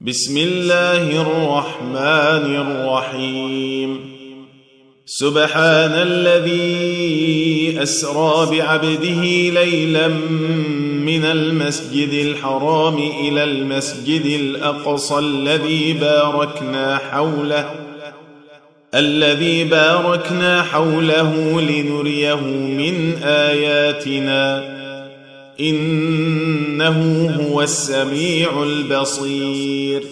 بسم الله الرحمن الرحيم. سبحان الذي أسرى بعبده ليلا من المسجد الحرام إلى المسجد الأقصى الذي باركنا حوله الذي باركنا حوله لنريه من آياتنا. إنه هو السميع البصير.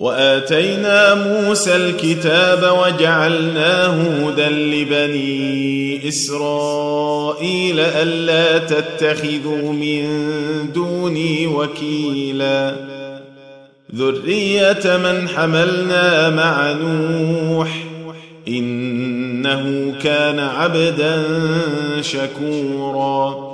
وآتينا موسى الكتاب وجعلناه هدى لبني إسرائيل ألا تتخذوا من دوني وكيلا. ذرية من حملنا مع نوح إنه كان عبدا شكورا.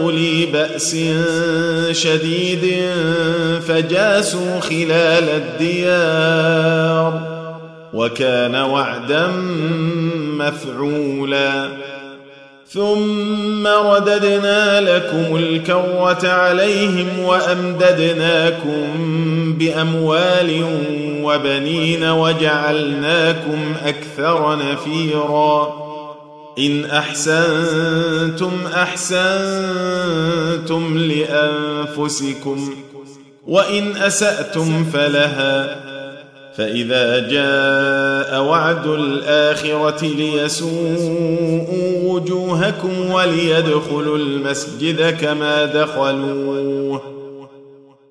أولي بأس شديد فجاسوا خلال الديار وكان وعدا مفعولا. ثم رددنا لكم الكرة عليهم وأمددناكم بأموال وبنين وجعلناكم أكثر نفيرا. إن أحسنتم أحسنتم لأنفسكم وإن أسأتم فلها فإذا جاء وعد الآخرة ليسوءوا وجوهكم وليدخلوا المسجد كما دخلوه.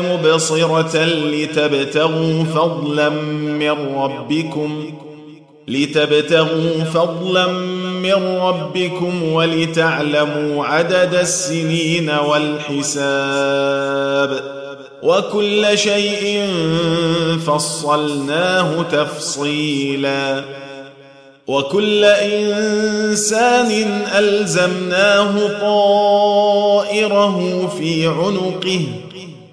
مبصرة لتبتغوا فضلا من ربكم لتبتغوا فضلا من ربكم ولتعلموا عدد السنين والحساب. وكل شيء فصلناه تفصيلا. وكل إنسان ألزمناه طائره في عنقه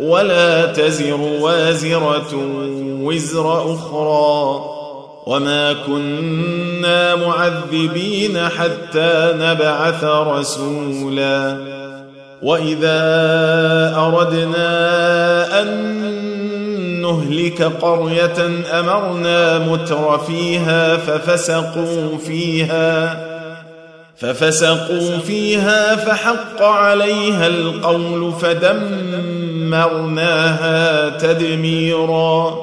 ولا تزر وازرة وزر أخرى وما كنا معذبين حتى نبعث رسولا وإذا أردنا أن نهلك قرية أمرنا متر فيها ففسقوا فيها ففسقوا فيها فحق عليها القول فدمرناها دمرناها تدميرا.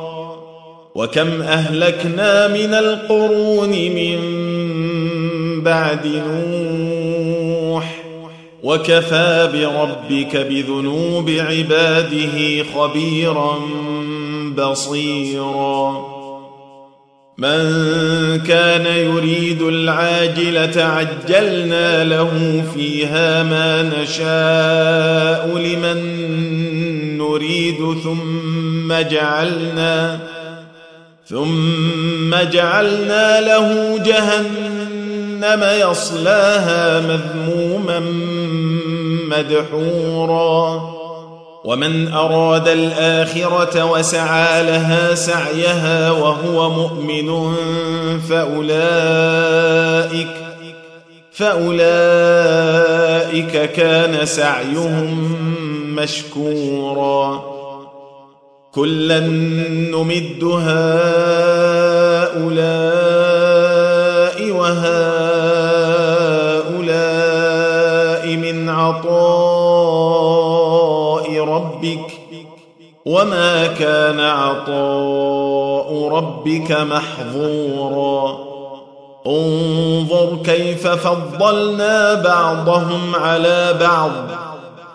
وكم أهلكنا من القرون من بعد نوح. وكفى بربك بذنوب عباده خبيرا بصيرا. من كان يريد العاجلة عجلنا له فيها ما نشاء لمن نريد ثم جعلنا ثم جعلنا له جهنم يصلاها مذموما مدحورا. ومن أراد الآخرة وسعى لها سعيها وهو مؤمن فأولئك فأولئك كان سعيهم مشكورا. كلا نمد هؤلاء وهؤلاء من عطاء ربك. وما كان عطاء ربك محظورا. انظر كيف فضلنا بعضهم على بعض.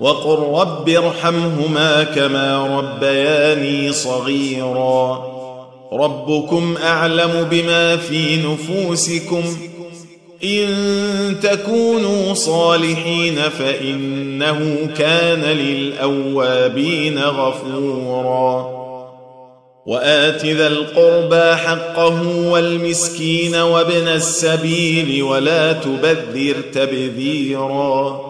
وقل رب ارحمهما كما ربياني صغيرا. ربكم أعلم بما في نفوسكم. إن تكونوا صالحين فإنه كان للأوابين غفورا. وآت ذا القربى حقه والمسكين وابن السبيل ولا تبذر تبذيرا.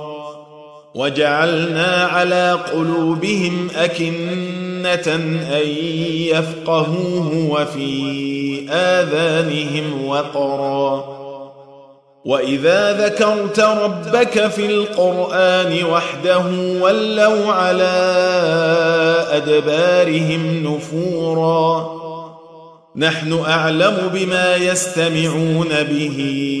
وجعلنا على قلوبهم أكنة أن يفقهوه وفي آذانهم وقرا. وإذا ذكرت ربك في القرآن وحده ولوا على أدبارهم نفورا. نحن أعلم بما يستمعون به.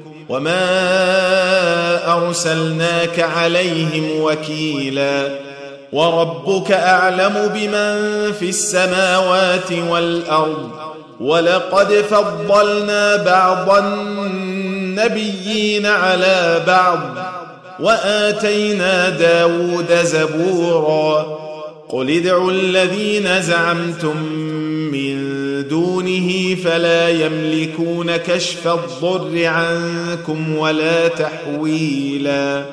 وما ارسلناك عليهم وكيلا وربك اعلم بمن في السماوات والارض ولقد فضلنا بعض النبيين على بعض واتينا داود زبورا قل ادعوا الذين زعمتم دونه فلا يملكون كشف الضر عنكم ولا تحويلا.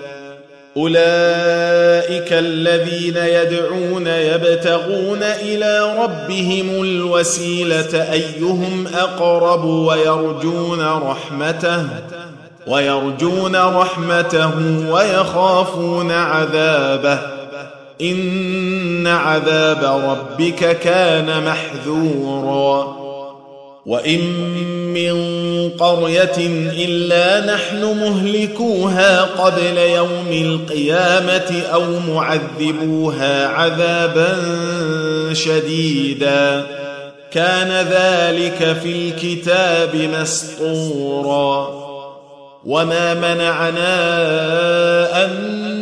أولئك الذين يدعون يبتغون إلى ربهم الوسيلة أيهم أقرب ويرجون رحمته ويرجون رحمته ويخافون عذابه. إن عذاب ربك كان محذورا. وإن من قرية إلا نحن مهلكوها قبل يوم القيامة أو معذبوها عذابا شديدا. كان ذلك في الكتاب مسطورا. وما منعنا أن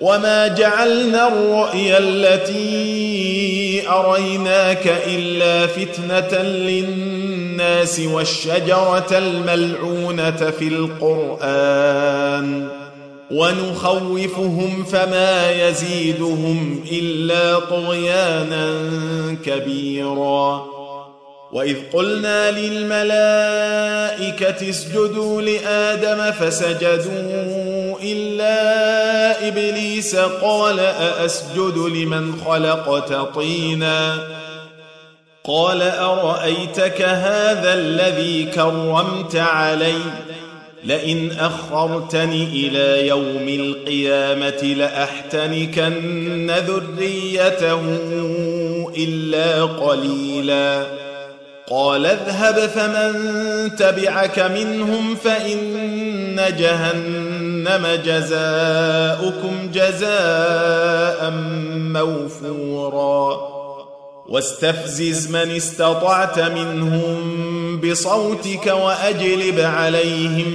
وما جعلنا الرؤيا التي اريناك الا فتنه للناس والشجره الملعونه في القران ونخوفهم فما يزيدهم الا طغيانا كبيرا واذ قلنا للملائكه اسجدوا لادم فسجدوا إلا إبليس قال أأسجد لمن خلقت طينا قال أرأيتك هذا الذي كرمت علي؟ لئن أخرتني إلى يوم القيامة لأحتنكن ذريته إلا قليلا. قال اذهب فمن تبعك منهم فإن جهنم جزاؤكم جزاء موفورا. واستفزز من استطعت منهم بصوتك وأجلب عليهم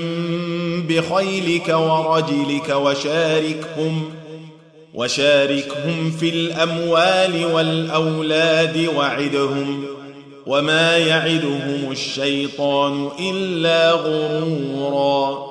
بخيلك ورجلك وشاركهم وشاركهم في الأموال والأولاد وعدهم وما يعدهم الشيطان إلا غرورا.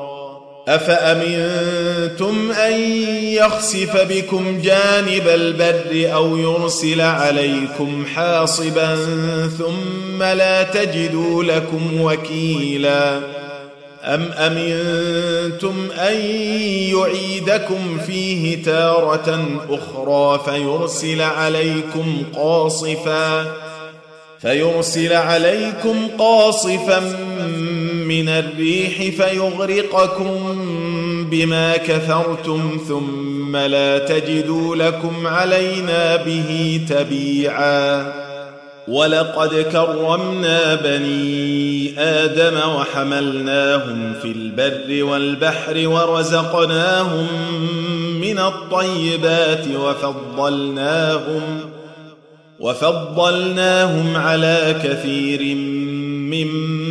أفأمنتم أن يخسف بكم جانب البر أو يرسل عليكم حاصبا ثم لا تجدوا لكم وكيلا؟ أم أمنتم أن يعيدكم فيه تارة أخرى فيرسل عليكم قاصفا فيرسل عليكم قاصفا من الريح فيغرقكم بما كفرتم ثم لا تجدوا لكم علينا به تبيعا. ولقد كرمنا بني آدم وحملناهم في البر والبحر ورزقناهم من الطيبات وفضلناهم وفضلناهم على كثير ممن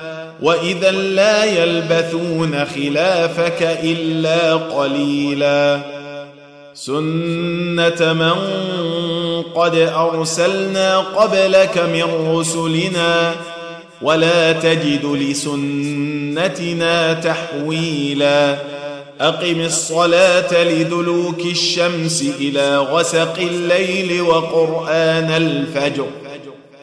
واذا لا يلبثون خلافك الا قليلا سنه من قد ارسلنا قبلك من رسلنا ولا تجد لسنتنا تحويلا اقم الصلاه لدلوك الشمس إلى غسق الليل وقران الفجر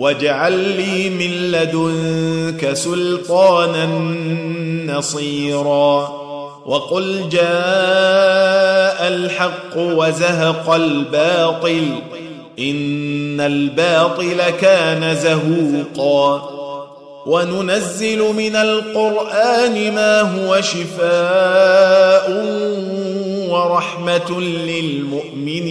واجعل لي من لدنك سلطانا نصيرا. وقل جاء الحق وزهق الباطل إن الباطل كان زهوقا. وننزل من القرآن ما هو شفاء ورحمة للمؤمنين.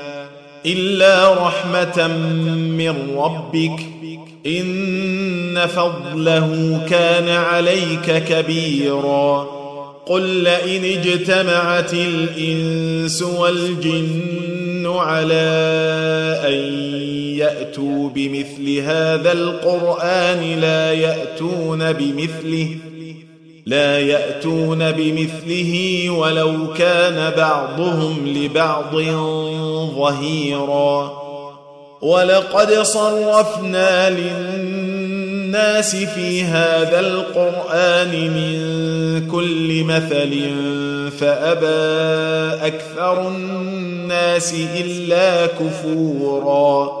إلا رحمة من ربك إن فضله كان عليك كبيرا. قل لئن اجتمعت الإنس والجن على أن يأتوا بمثل هذا القرآن لا يأتون بمثله. لا يأتون بمثله ولو كان بعضهم لبعض ظهيرا. ولقد صرفنا للناس في هذا القرآن من كل مثل فأبى أكثر الناس إلا كفورا.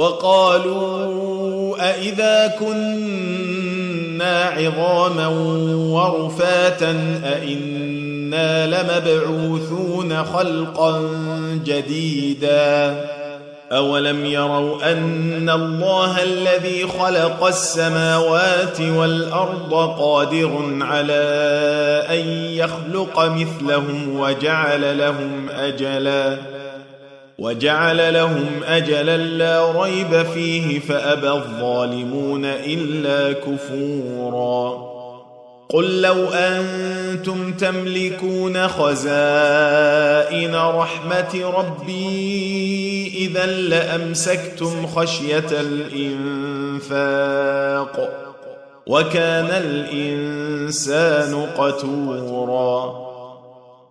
وقالوا أإذا كنا عظاما ورفاتا أإنا لمبعوثون خلقا جديدا أولم يروا أن الله الذي خلق السماوات والأرض قادر على أن يخلق مثلهم وجعل لهم أجلاً وجعل لهم أجلا لا ريب فيه فأبى الظالمون إلا كفورا. قل لو أنتم تملكون خزائن رحمة ربي إذا لأمسكتم خشية الإنفاق وكان الإنسان قتورا.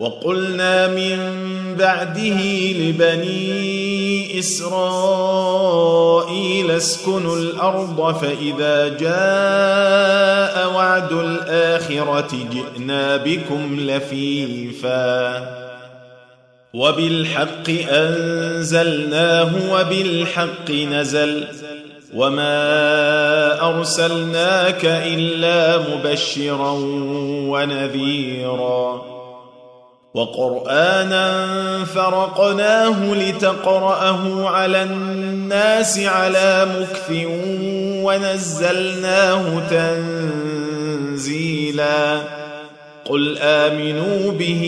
وقلنا من بعده لبني إسرائيل اسكنوا الأرض فإذا جاء وعد الآخرة جئنا بكم لفيفا. وبالحق أنزلناه وبالحق نزل. وما أرسلناك إلا مبشرا ونذيرا. وقرآنا فرقناه لتقرأه على الناس على مكث ونزلناه تنزيلا. قل آمنوا به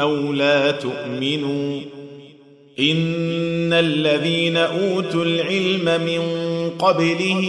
أو لا تؤمنوا. إن الذين أوتوا العلم من قبله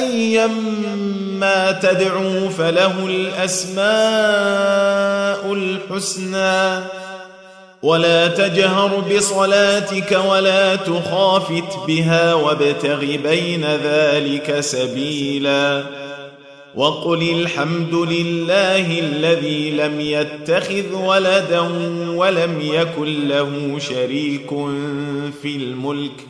ايما ما تدعو فله الأسماء الحسنى. ولا تجهر بصلاتك ولا تخافت بها وابتغ بين ذلك سبيلا. وقل الحمد لله الذي لم يتخذ ولدا ولم يكن له شريك في الملك.